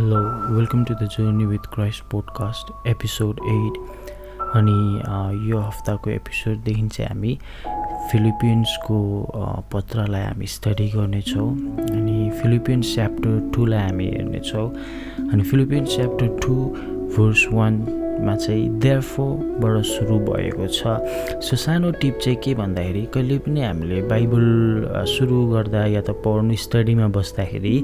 Hello welcome to the journey with Christ podcast episode eight अनि यो हप्ताको एपिसोडदेखि चाहिँ हामी फिलिपिन्सको अ, पत्रलाई हामी स्टडी गर्नेछौँ अनि फिलिपिन्स च्याप्टर टूलाई हामी हेर्नेछौँ। अनि फिलिपिन्स च्याप्टर टू भर्स वानमा चाहिँ देयरफोरबाट सुरु भएको छ। सो सानो टिप चाहिँ के भन्दाखेरि कहिले पनि हामीले बाइबल सुरु गर्दा या त पढ्नु स्टडीमा बस्दाखेरि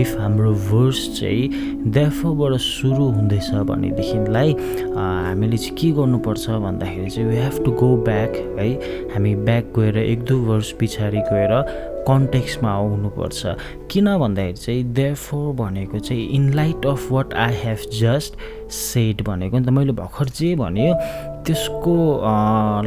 इफ हाम्रो भर्स चाहिँ देयरफोरबाट सुरु हुँदैछ भनेदेखिलाई हामीले चाहिँ के गर्नुपर्छ भन्दाखेरि चाहिँ we have to go back है। हामी ब्याक गएर एक दुई वर्ष पछाडि गएर कन्टेक्समा आउनुपर्छ। किन भन्दाखेरि चाहिँ देयरफोर भनेको चाहिँ in light of what I have just said भनेको नि त मैले भर्खर जे भन्यो त्यसको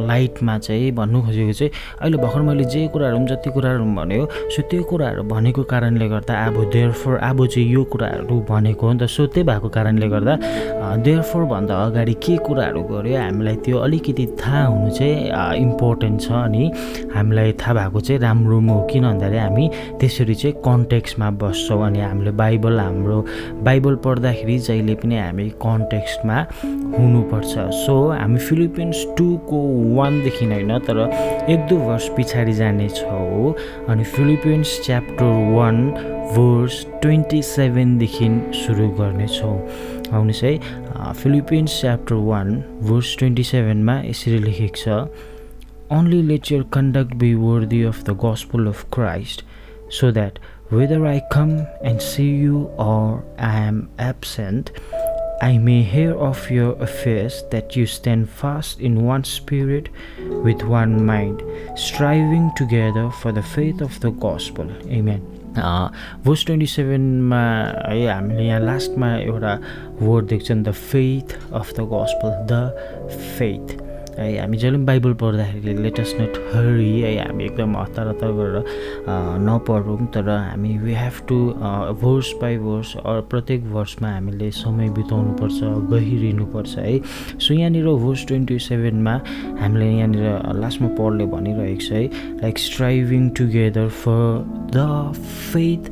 लाइटमा चाहिँ भन्नु खोजेको चाहिँ अहिले भर्खर मैले जे कुराहरू पनि जति कुराहरू भन्यो सो त्यो कुराहरू भनेको कारणले गर्दा अब देयरफोर अब चाहिँ यो कुराहरू भनेको हो नि त। सो त्यही भएको कारणले गर्दा देयरफोरभन्दा अगाडि के कुराहरू गर्यो हामीलाई त्यो अलिकति थाहा हुनु चाहिँ इम्पोर्टेन्ट छ अनि हामीलाई थाहा भएको चाहिँ राम्रो हो। किन भन्दाखेरि हामी त्यसरी चाहिँ कन्टेक्स्टमा बस्छौँ अनि हामीले बाइबल हाम्रो बाइबल पढ्दाखेरि जहिले पनि हामी कन्टेक्स्टमा हुनुपर्छ। सो हामी फिलिपिन्स टूको वानदेखि होइन तर एक दुई वर्ष पछाडि जानेछौँ अनि Philippians chapter one verse twenty सेभेनदेखि सुरु गर्नेछौँ आउनुहोस् है Philippians chapter one verse twenty सेभेनमा यसरी लेखेको छ Only let your conduct be worthy of the gospel of Christ, so that whether I come and see you or I am absent, I may hear of your affairs that you stand fast in one spirit with one mind, striving together for the faith of the gospel. Amen. Verse twenty सेभेनमा है हामीले यहाँ लास्टमा एउटा word देख्छौँ the faith of the gospel the faith है। हामी जहिले पनि बाइबल पढ्दाखेरि लेटेस्ट नट हरी है हामी एकदम हतार हतार गरेर नपढौँ तर हामी we have to verse by verse प्रत्येक भर्समा हामीले समय बिताउनुपर्छ गहिरिनुपर्छ है। सो यहाँनिर भर्स ट्वेन्टी सेभेनमा हामीले यहाँनिर लास्टमा पढले भनिरहेको छ है। Like striving together for the faith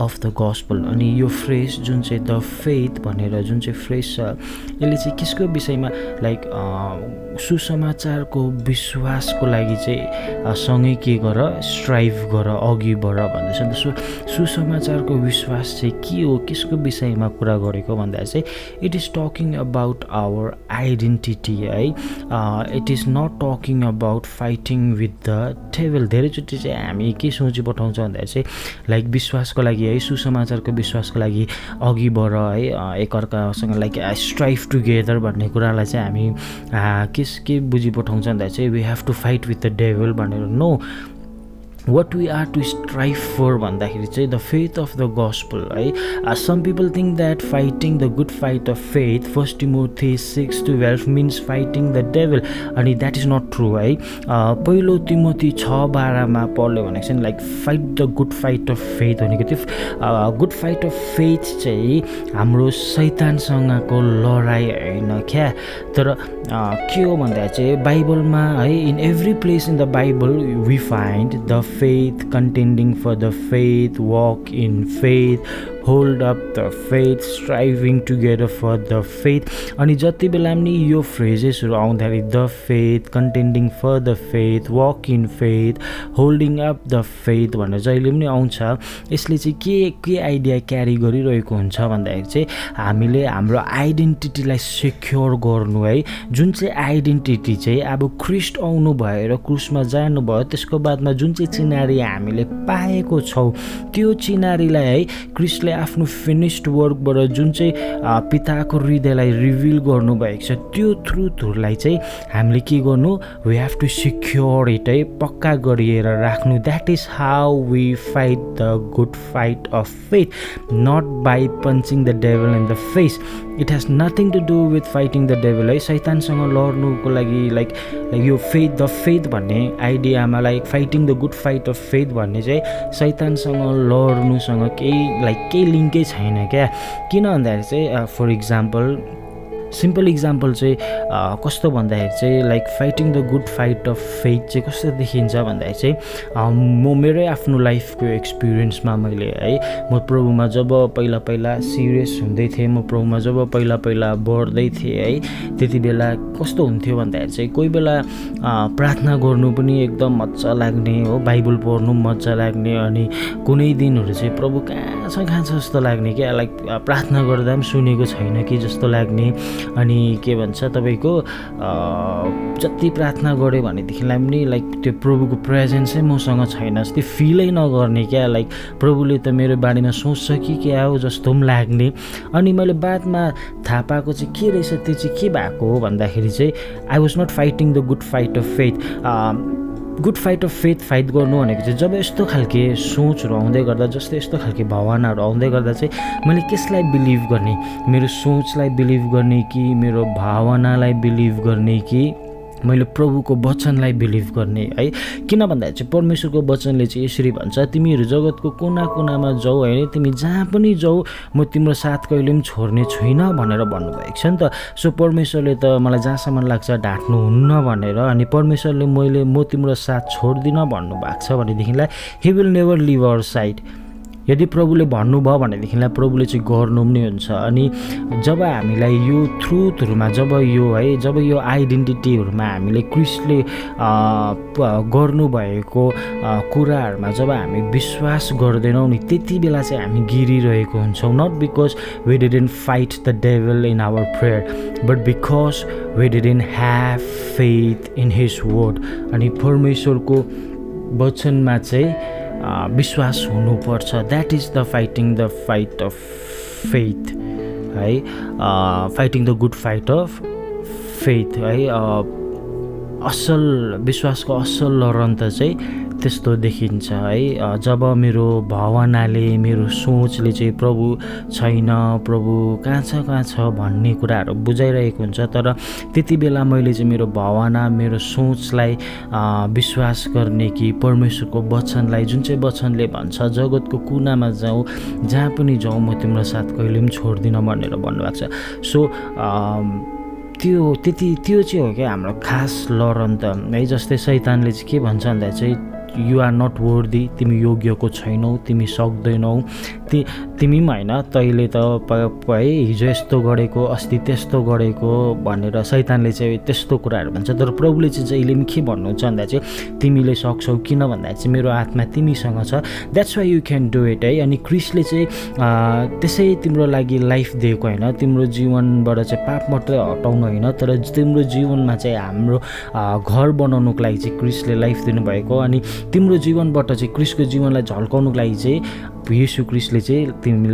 of the gospel अनि यो फ्रेस जुन चाहिँ द फेथ भनेर जुन चाहिँ फ्रेस छ यसले चाहिँ केसको विषयमा लाइक सुसमाचारको विश्वासको लागि चाहिँ सँगै के गर स्ट्राइभ गर अघि बढ भन्दैछ। नि त सु सुसमाचारको विश्वास चाहिँ के हो? केसको विषयमा कुरा गरेको भन्दा चाहिँ it is talking about our identity है। It is not talking about fighting with the table धेरैचोटि चाहिँ हामी के सोची पठाउँछ भन्दा चाहिँ लाइक विश्वासको लागि है सुसमाचारको विश्वासको लागि अघि बढ है। एकअर्कासँग लाइक स्ट्राइभ टुगेदर भन्ने कुरालाई चाहिँ हामी आ, के के बुझी पठाउँछ भन्दा चाहिँ we have to fight with the devil भनेर। No what we are to strive for भन्दाखेरि चाहिँ the faith of the gospel है some people think that fighting the good fight of faith first Timothy six twelve means fighting the devil अनि that is not true है पहिलो तिमोथी छ बाह्रमा पढ्यो भनेको चाहिँ like fight the good fight of faith भनेको त्यो? गुड फाइट अफ फेथ चाहिँ हाम्रो सैतानसँगको लडाइँ होइन क्या? तर अ, के हो भन्दा चाहिँ बाइबलमा है in every place in the Bible we find the faith, contending for the faith, walk in faith, hold up the faith striving together for the faith अनि जति बेला पनि यो फ्रेजेसहरू आउँदाखेरि the faith contending for the faith walk in faith holding up the faith भनेर जहिले पनि आउँछ यसले चाहिँ के के आइडिया क्यारी गरिरहेको हुन्छ भन्दाखेरि चाहिँ हामीले हाम्रो आइडेन्टिटीलाई सेक्योर गर्नु है। जुन चाहिँ आइडेन्टिटी चाहिँ अब क्रिस्ट आउनु भएर क्रुसमा जानुभयो त्यसको बादमा जुन चाहिँ चिनारी हामीले पाएको छौँ त्यो चिनारीलाई है क्रिस्टले आफ्नो फिनिस्ड वर्कबाट जुन चाहिँ पिताको हृदयलाई रिभिल गर्नुभएको छ त्यो ट्रुथहरूलाई चाहिँ हामीले के गर्नु we have to secure it है पक्का गरिएर राख्नु. That is how we fight the good fight of faith not by punching the devil in the face it has nothing to do with fighting the devil है. सैतानसँग लड्नुको लागि like यो faith the faith भन्ने आइडियामा like fighting the good fight of faith भन्ने चाहिँ सैतानसँग लड्नुसँग केही like केही लिङ्कै छैन क्या? किन भन्दाखेरि चाहिँ फर इक्जाम्पल सिम्पल इक्जाम्पल चाहिँ कस्तो भन्दाखेरि चाहिँ like fighting the good fight of faith चाहिँ कस्तो देखिन्छ भन्दाखेरि चाहिँ म मेरै आफ्नो लाइफको एक्सपिरियन्समा मैले है म प्रभुमा जब पहिला पहिला सिरियस हुँदै थिएँ म प्रभुमा जब पहिला पहिला बढ्दै थिएँ है त्यति बेला कस्तो हुन्थ्यो भन्दाखेरि चाहिँ कोही बेला प्रार्थना गर्नु पनि एकदम मजा लाग्ने हो बाइबल पढ्नु मजा लाग्ने अनि कुनै दिनहरू चाहिँ प्रभु कहाँ छ कहाँ छ जस्तो लाग्ने क्या लाइक प्रार्थना गर्दा पनि सुनेको छैन कि जस्तो लाग्ने। अनि के भन्छ तपाईँको जति प्रार्थना गऱ्यो भनेदेखिलाई पनि लाइक त्यो प्रभुको प्रेजेन्सै मसँग छैन जस्तै फिलै नगर्ने क्या लाइक प्रभुले त मेरो बारेमा सोच्छ कि क्या हो जस्तो पनि लाग्ने। अनि मैले बादमा थाहा पाएको चाहिँ के रहेछ त्यो चाहिँ के भएको हो भन्दाखेरि चाहिँ I was not fighting the good fight of faith good fight of faith fight गर्नु भनेको चाहिँ जब यस्तो खालके सोचहरू आउँदै गर्दा जस्तै यस्तो खालके भावनाहरू आउँदै गर्दा चाहिँ मैले कसलाई बिलिभ गर्ने मेरो सोचलाई बिलिभ गर्ने कि मेरो भावनालाई बिलिभ गर्ने कि मैले प्रभुको वचनलाई बिलिभ गर्ने है? किन भन्दाखेरि चाहिँ परमेश्वरको वचनले चाहिँ यसरी भन्छ तिमीहरू जगतको कुना कुनामा जाऊ होइन तिमी जहाँ पनि जाऊ म तिम्रो साथ कहिले पनि छोड्ने छुइनँ भनेर भन्नुभएको छ नि त। सो परमेश्वरले त मलाई जहाँसम्म लाग्छ ढाँट्नुहुन्न भनेर अनि परमेश्वरले मैले म तिम्रो साथ छोड्दिनँ भन्नुभएको छ भनेदेखिलाई he will never leave our side यदि प्रभुले भन्नुभयो भनेदेखिलाई प्रभुले चाहिँ गर्नु पनि हुन्छ। अनि जब हामीलाई यो थ्रुथहरूमा जब यो है जब यो आइडेन्टिटीहरूमा हामीले क्रिस्टले गर्नुभएको कुराहरूमा जब हामी विश्वास गर्दैनौँ नि त्यति बेला चाहिँ हामी गिरिरहेको हुन्छौँ। Not because we didn't fight the devil in our prayer but because we didn't have faith in his word अनि परमेश्वरको वचनमा चाहिँ विश्वास हुनुपर्छ. That is the fighting the fight of faith है? Fighting the good fight of faith है? असल विश्वासको असल लरन त चाहिँ त्यस्तो देखिन्छ है। जब मेरो भावनाले मेरो सोचले चाहिँ प्रभु छैन प्रभु कहाँ छ कहाँ छ भन्ने कुराहरू बुझाइरहेको हुन्छ तर त्यति बेला मैले चाहिँ मेरो भावना मेरो सोचलाई विश्वास गर्ने कि परमेश्वरको वचनलाई जुन चाहिँ वचनले भन्छ जगतको कुनामा जाउँ जहाँ पनि जाउँ म तिम्रो साथ कहिले पनि छोड्दिनँ भनेर भन्नुभएको छ। सो त्यो त्यति त्यो चाहिँ हो क्या हाम्रो खास लरन त। है जस्तै सैतानले चाहिँ के भन्छ भन्दा चाहिँ यु आर नट वर्दी तिमी योग्यको छैनौ तिमी सक्दैनौ। ति तिमी पनि होइन तैँले त है हिजो यस्तो गरेको अस्ति त्यस्तो गरेको भनेर सैतानले चाहिँ त्यस्तो कुराहरू भन्छ। तर प्रभुले चाहिँ जहिले पनि के भन्नुहुन्छ भन्दा चाहिँ तिमीले सक्छौ किन भन्दाखेरि चाहिँ मेरो आत्मा तिमीसँग छ। That's why you can do it है। अनि क्रिसले चाहिँ त्यसै तिम्रो लागि लाइफ दिएको होइन। तिम्रो जीवनबाट चाहिँ पाप मात्रै हटाउनु होइन। तर तिम्रो जीवनमा चाहिँ हाम्रो घर बनाउनुको लागि चाहिँ क्रिसले लाइफ दिनुभएको। अनि तिम्रो जीवनबाट चाहिँ क्रिसको जीवनलाई झल्काउनुको लागि चाहिँ यीशु क्रिसले चाहिँ तिमी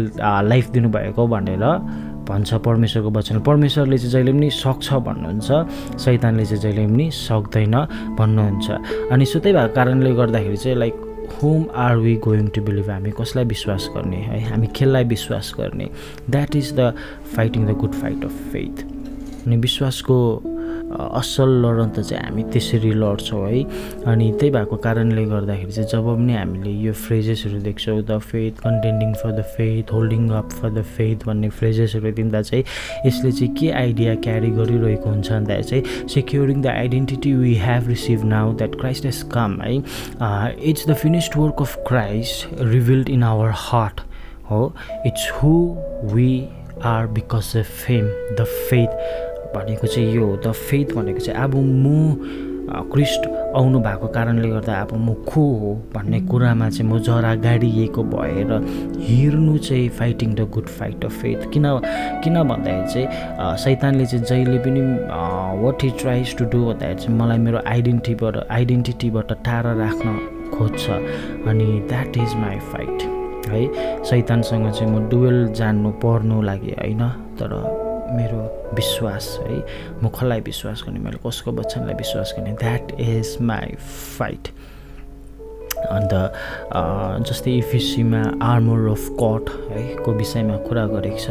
लाइफ दिनुभएको भनेर भन्छ परमेश्वरको वचन। परमेश्वरले चाहिँ जहिले पनि सक्छ भन्नुहुन्छ सैतानले चाहिँ जहिले पनि सक्दैन भन्नुहुन्छ। अनि सो त्यही भएको कारणले गर्दाखेरि चाहिँ like whom are we going to believe हामी कसलाई विश्वास गर्ने है? हामी खेललाई विश्वास गर्ने। That is the fighting the good fight of faith अनि विश्वासको असल लडन त चाहिँ हामी त्यसरी लड्छौँ है। अनि त्यही भएको कारणले गर्दाखेरि चाहिँ जब पनि हामीले यो फ्रेजेसहरू देख्छौँ the faith contending for the faith holding up for the faith भन्ने फ्रेजेसहरू दिँदा चाहिँ यसले चाहिँ के आइडिया क्यारी गरिरहेको हुन्छ भन्दाखेरि चाहिँ securing the identity we have receive now that Christ has come है। It's the finished work of Christ revealed in our heart हो। It's who we are because of faith the faith भनेको चाहिँ यो the faith भनेको चाहिँ अब म Christ आउनु भएको कारणले गर्दा अब म को हो भन्ने कुरामा चाहिँ म जरा गाडिएको भएर हिँड्नु चाहिँ fighting the good fight of faith किन किन भन्दाखेरि चाहिँ सैतानले चाहिँ जहिले पनि what he tries to do भन्दाखेरि चाहिँ मलाई मेरो आइडेन्टिटीबाट आइडेन्टिटीबाट टाढा राख्न खोज्छ अनि द्याट इज माई फाइट है सैतानसँग चाहिँ म डुवेल जान्नु पर्नु लागि होइन तर मेरो विश्वास है। म कसलाई विश्वास गर्ने? मैले कसको वचनलाई विश्वास गर्ने? द्याट इज माई फाइट अन्त जस्तै इफिसीमा आर्मर अफ कट है को विषयमा कुरा गरेको छ।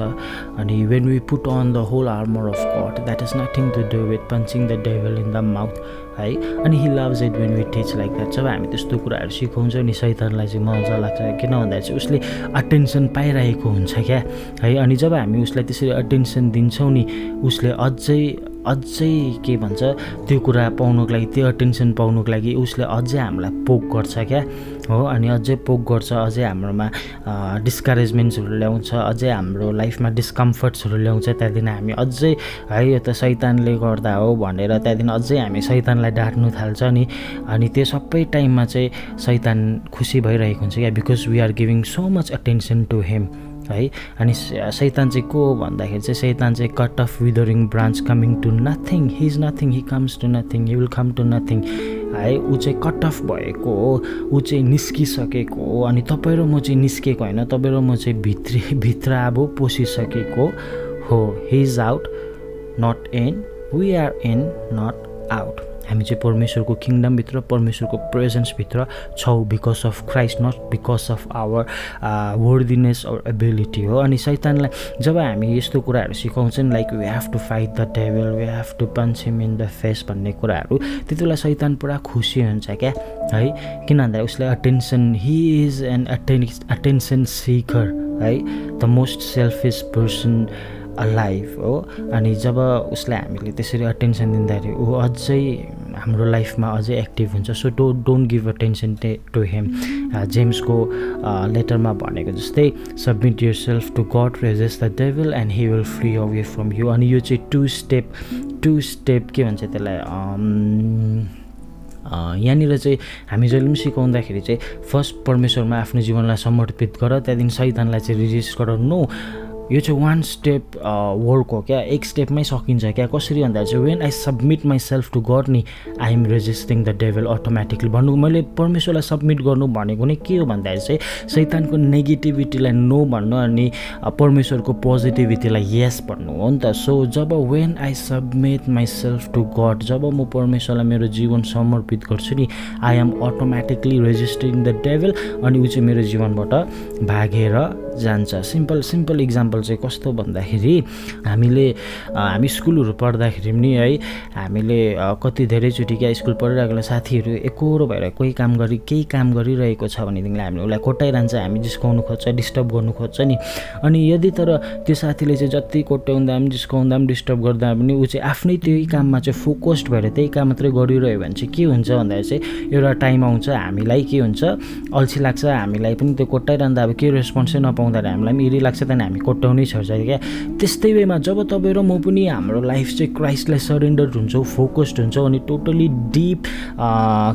अनि when we put on the whole armour of God that is nothing to do with punching the devil in the mouth है। अनि he loves it when we teach like that जब हामी त्यस्तो कुराहरू सिकाउँछौँ नि सैतानलाई चाहिँ मजा लाग्छ किन भन्दाखेरि चाहिँ उसले अटेन्सन पाइरहेको हुन्छ क्या। है अनि जब हामी उसलाई त्यसरी अटेन्सन दिन्छौँ नि उसले अझै अझै के भन्छ त्यो कुरा पाउनुको लागि त्यो अटेन्सन पाउनुको लागि उसले अझै हामीलाई पोक गर्छ क्या? हो अनि अझै पोक गर्छ अझै हाम्रोमा डिस्करेजमेन्ट्सहरू ल्याउँछ अझै हाम्रो लाइफमा डिस्कम्फर्ट्सहरू ल्याउँछ त्यहाँदेखि हामी अझै है यो त सैतानले गर्दा हो भनेर त्यहाँदेखि अझै हामी सैतानलाई डाँट्नु थाल्छ नि। अनि त्यो सबै टाइममा चाहिँ सैतान खुसी भइरहेको हुन्छ क्या? Because we are giving so much attention to him है। अनि सैतान चाहिँ को हो भन्दाखेरि चाहिँ सैतान चाहिँ cut off withering branch coming to nothing he is nothing he comes to nothing he will come to nothing है ऊ चाहिँ कट अफ भएको हो ऊ चाहिँ निस्किसकेको हो। अनि तपाईँ र म चाहिँ निस्केको होइन तपाईँ र म चाहिँ भित्री भित्र अब पोसिसकेको हो। He is out not in we are in not out हामी चाहिँ परमेश्वरको किङडमभित्र परमेश्वरको प्रेजेन्सभित्र छौँ because of Christ not because of our worthiness or ability हो। अनि सैतानलाई जब हामी यस्तो कुराहरू सिकाउँछौँ like we have to fight the table we have to punch him in the face भन्ने कुराहरू त्यति बेला सैतान पुरा खुसी हुन्छ क्या है? किन भन्दा उसलाई attention he is an atten attention seeker है? The most selfish person life हो। अनि जब उसलाई हामीले त्यसरी अटेन्सन दिँदाखेरि ऊ अझै हाम्रो लाइफमा अझै एक्टिभ हुन्छ। So do don't give attention टे टु हेम जेम्सको लेटरमा भनेको जस्तै submit yourself to God resist the devil and he will flee away from you अनि यो चाहिँ टु स्टेप टु स्टेप के भन्छ त्यसलाई यहाँनिर चाहिँ हामी जहिले पनि सिकाउँदाखेरि चाहिँ फर्स्ट परमेश्वरमा आफ्नो जीवनलाई समर्पित गर त्यहाँदेखि सैतानलाई चाहिँ रिजिस्ट गर। नो यो चाहिँ वान स्टेप वर्क हो क्या? एक स्टेपमै सकिन्छ क्या? कसरी भन्दा चाहिँ when I submit myself to God नि I am resisting the devil automatically भन्नु मैले परमेश्वरलाई सबमिट गर्नु भनेको नै के हो भन्दाखेरि चाहिँ सैतानको नेगेटिभिटीलाई नो भन्नु अनि परमेश्वरको पोजिटिभिटीलाई यस भन्नु हो नि त। So job when I submit myself to God जब म परमेश्वरलाई मेरो जीवन समर्पित गर्छु नि I am automatically resisting the devil अनि ऊ चाहिँ मेरो जीवनबाट भागेर जान्छ। सिम्पल सिम्पल इक्जाम्पल चाहिँ कस्तो भन्दाखेरि हामीले हामी स्कुलहरू पढ्दाखेरि पनि है हामीले कति धेरैचोटि क्या स्कुल पढिरहेको साथीहरू एकरो भएर कोही काम गरी केही काम गरिरहेको छ भनेदेखिलाई हामीले उसलाई कोट्याइरहन्छ हामी जिस्काउनु खोज्छ डिस्टर्ब गर्नु खोज्छ नि। अनि यदि तर त्यो साथीले चाहिँ जति कोट्याउँदा पनि जिस्काउँदा पनि डिस्टर्ब गर्दा पनि ऊ चाहिँ आफ्नै त्यही काममा चाहिँ फोकस्ड भएर त्यही काम मात्रै गरिरह्यो भने चाहिँ के हुन्छ भन्दाखेरि चाहिँ एउटा टाइम आउँछ हामीलाई के हुन्छ? अल्छी लाग्छ हामीलाई पनि त्यो कोट्याइरहँदा अब के रेस्पोन्सै नपाउँछ पाउँदाखेरि हामीलाई पनि इरी लाग्छ त्यहाँदेखि हामी कोट्याउनै छोड्छ क्या। त्यस्तै वेमा जब तपाईँ र म पनि हाम्रो लाइफ चाहिँ क्राइस्टलाई सरेन्डर हुन्छौँ फोकस्ड हुन्छौँ अनि टोटली डिप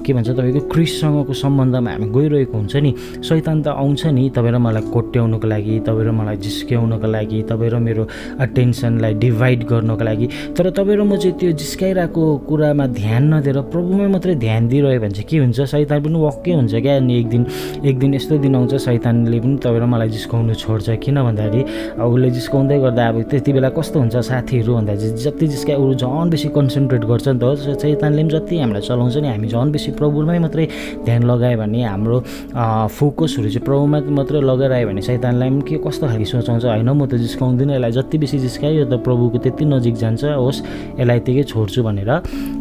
के भन्छ तपाईँको क्रिससँगको सम्बन्धमा हामी गइरहेको हुन्छ नि सैतान त आउँछ नि तपाईँ र मलाई कोट्याउनुको लागि तपाईँ र मलाई जिस्क्याउनुको लागि तपाईँ र मेरो अटेन्सनलाई डिभाइड गर्नको लागि। तर तपाईँ र म चाहिँ त्यो जिस्काइरहेको कुरामा ध्यान नदिएर प्रभुमै मात्रै ध्यान दिइरह्यो भने चाहिँ के हुन्छ? सैतान पनि वक्कै हुन्छ क्या अनि एक दिन एक दिन यस्तो दिन आउँछ सैतानले पनि तपाईँ र मलाई जिस्काउ जिस्काउनु छोड्छ। किन भन्दाखेरि उसले जिस्काउँदै गर्दा अब त्यति बेला कस्तो हुन्छ साथीहरू भन्दा चाहिँ जति जिस्काए ऊ झन् बेसी कन्सन्ट्रेट गर्छ नि त चैतानले पनि जति हामीलाई चलाउँछ नि हामी झन् बेसी प्रभुमै मात्रै ध्यान लगायो भने हाम्रो फोकसहरू चाहिँ प्रभुमा मात्रै लगाइरह्यो भने सैतानलाई पनि के कस्तो खालको सोचाउँछ होइन? म त जिस्काउँदिनँ यसलाई जति बेसी जिस्कायो त प्रभुको त्यति नजिक जान्छ। होस् यसलाई त्यतिकै छोड्छु भनेर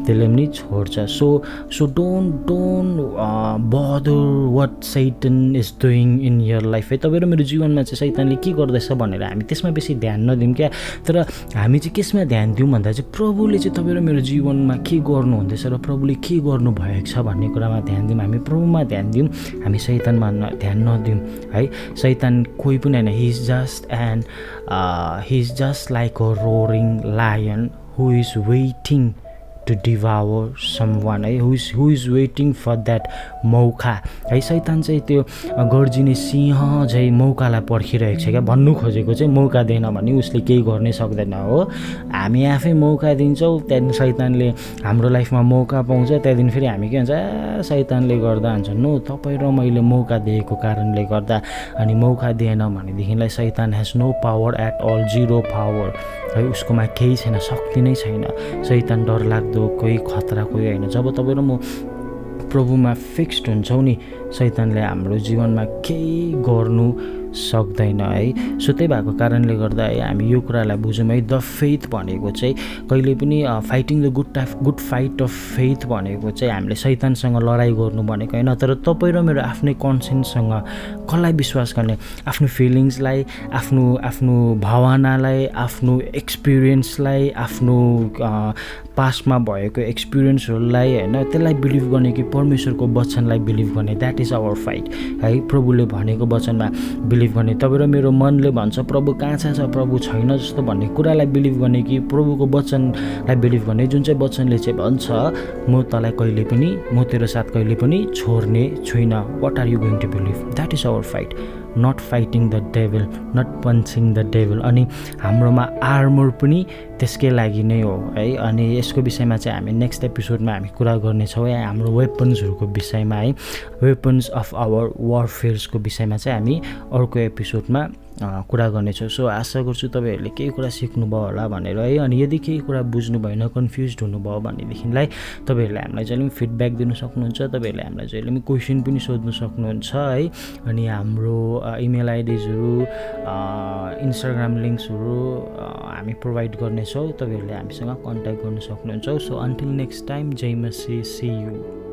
त्यसले पनि छोड्छ। So so don't don't bother what Satan is doing in your life है तपाईँ र मेरो जीवन जीवनमा चाहिँ सैतानले के गर्दैछ भनेर हामी त्यसमा बेसी ध्यान नदिउँ क्या? तर हामी चाहिँ केसमा ध्यान दिउँ भन्दा चाहिँ प्रभुले चाहिँ तपाईँ र मेरो जीवनमा के गर्नुहुँदैछ र प्रभुले के गर्नुभएको छ भन्ने कुरामा ध्यान दिउँ हामी प्रभुमा ध्यान दिउँ हामी सैतानमा ध्यान नदिउँ है? सैतान कोही पनि होइन he is just and he is just like a roaring lion who is waiting to devour someone है who is who is waiting for that मौका है सैतान चाहिँ त्यो गर्जिने सिंह झै मौकालाई पर्खिरहेको छ क्या? भन्नु खोजेको चाहिँ मौका दिएन भने उसले केही गर्नै सक्दैन हो। हामी आफै मौका दिन्छौँ त्यहाँदेखि सैतानले हाम्रो लाइफमा मौका पाउँछ त्यहाँदेखि फेरि हामी के भन्छ सैतानले गर्दा हुन्छ नो तपाईँ र मैले मौका दिएको कारणले गर्दा। अनि मौका दिएन भनेदेखिलाई सैतान has no power at all zero power है उसकोमा केही छैन शक्ति नै छैन। सैतान डरलाग्दो कोही खतरा कोही होइन। जब तपाईँ र म प्रभुमा फिक्स्ड हुन्छौँ नि सैतानले हाम्रो जीवनमा केही गर्नु सक्दैन है। सो भएको कारणले गर्दा है हामी यो कुरालाई बुझौँ है। द फेथ भनेको चाहिँ कहिले पनि fighting the good type good fight of faith भनेको चाहिँ हामीले सैतानसँग लडाइँ गर्नु भनेको होइन। तर तपाईँ र मेरो आफ्नै कन्सेन्ससँग कसलाई विश्वास गर्ने? आफ्नो फिलिङ्सलाई आफ्नो आफ्नो भावनालाई आफ्नो एक्सपिरियन्सलाई आफ्नो पास्टमा भएको एक्सपिरियन्सहरूलाई होइन त्यसलाई बिलिभ गर्ने कि परमेश्वरको वचनलाई बिलिभ गर्ने? द्याट इज आवर फाइट है। प्रभुले भनेको वचनमा बिलिभ गर्ने। तपाईँ र मेरो मनले भन्छ प्रभु कहाँ छ प्रभु छैन जस्तो भन्ने कुरालाई बिलिभ गर्ने कि प्रभुको वचनलाई बिलिभ गर्ने? जुन चाहिँ वचनले चाहिँ भन्छ म तँलाई कहिले पनि म तेरो साथ कहिले पनि छोड्ने छुइनँ। What are you going to believe that is our fight not fighting the devil not punching the devil अनि हाम्रोमा आर्मर पनि त्यसकै लागि नै हो है। अनि यसको विषयमा चाहिँ हामी नेक्स्ट एपिसोडमा हामी कुरा गर्नेछौँ है। हाम्रो वेपन्सहरूको विषयमा है। वेपन्स अफ आवर वारफेयर्सको विषयमा चाहिँ हामी अर्को एपिसोडमा कुरा गर्नेछौँ। सो आशा गर्छु तपाईँहरूले केही कुरा सिक्नुभयो होला भनेर है। अनि यदि केही कुरा बुझ्नु भएन कन्फ्युज हुनुभयो भनेदेखिलाई तपाईँहरूले हामीलाई जहिले पनि फिडब्याक दिनु सक्नुहुन्छ तपाईँहरूले हामीलाई जहिले पनि क्वेसन पनि सोध्नु सक्नुहुन्छ है। अनि हाम्रो इमेल आइडिजहरू इन्स्टाग्राम लिङ्क्सहरू हामी प्रोभाइड गर्नेछौँ। तपाईँहरूले हामीसँग कन्ट्याक्ट गर्न सक्नुहुन्छ। सो अन्टिल नेक्स्ट टाइम जय मसी सी यु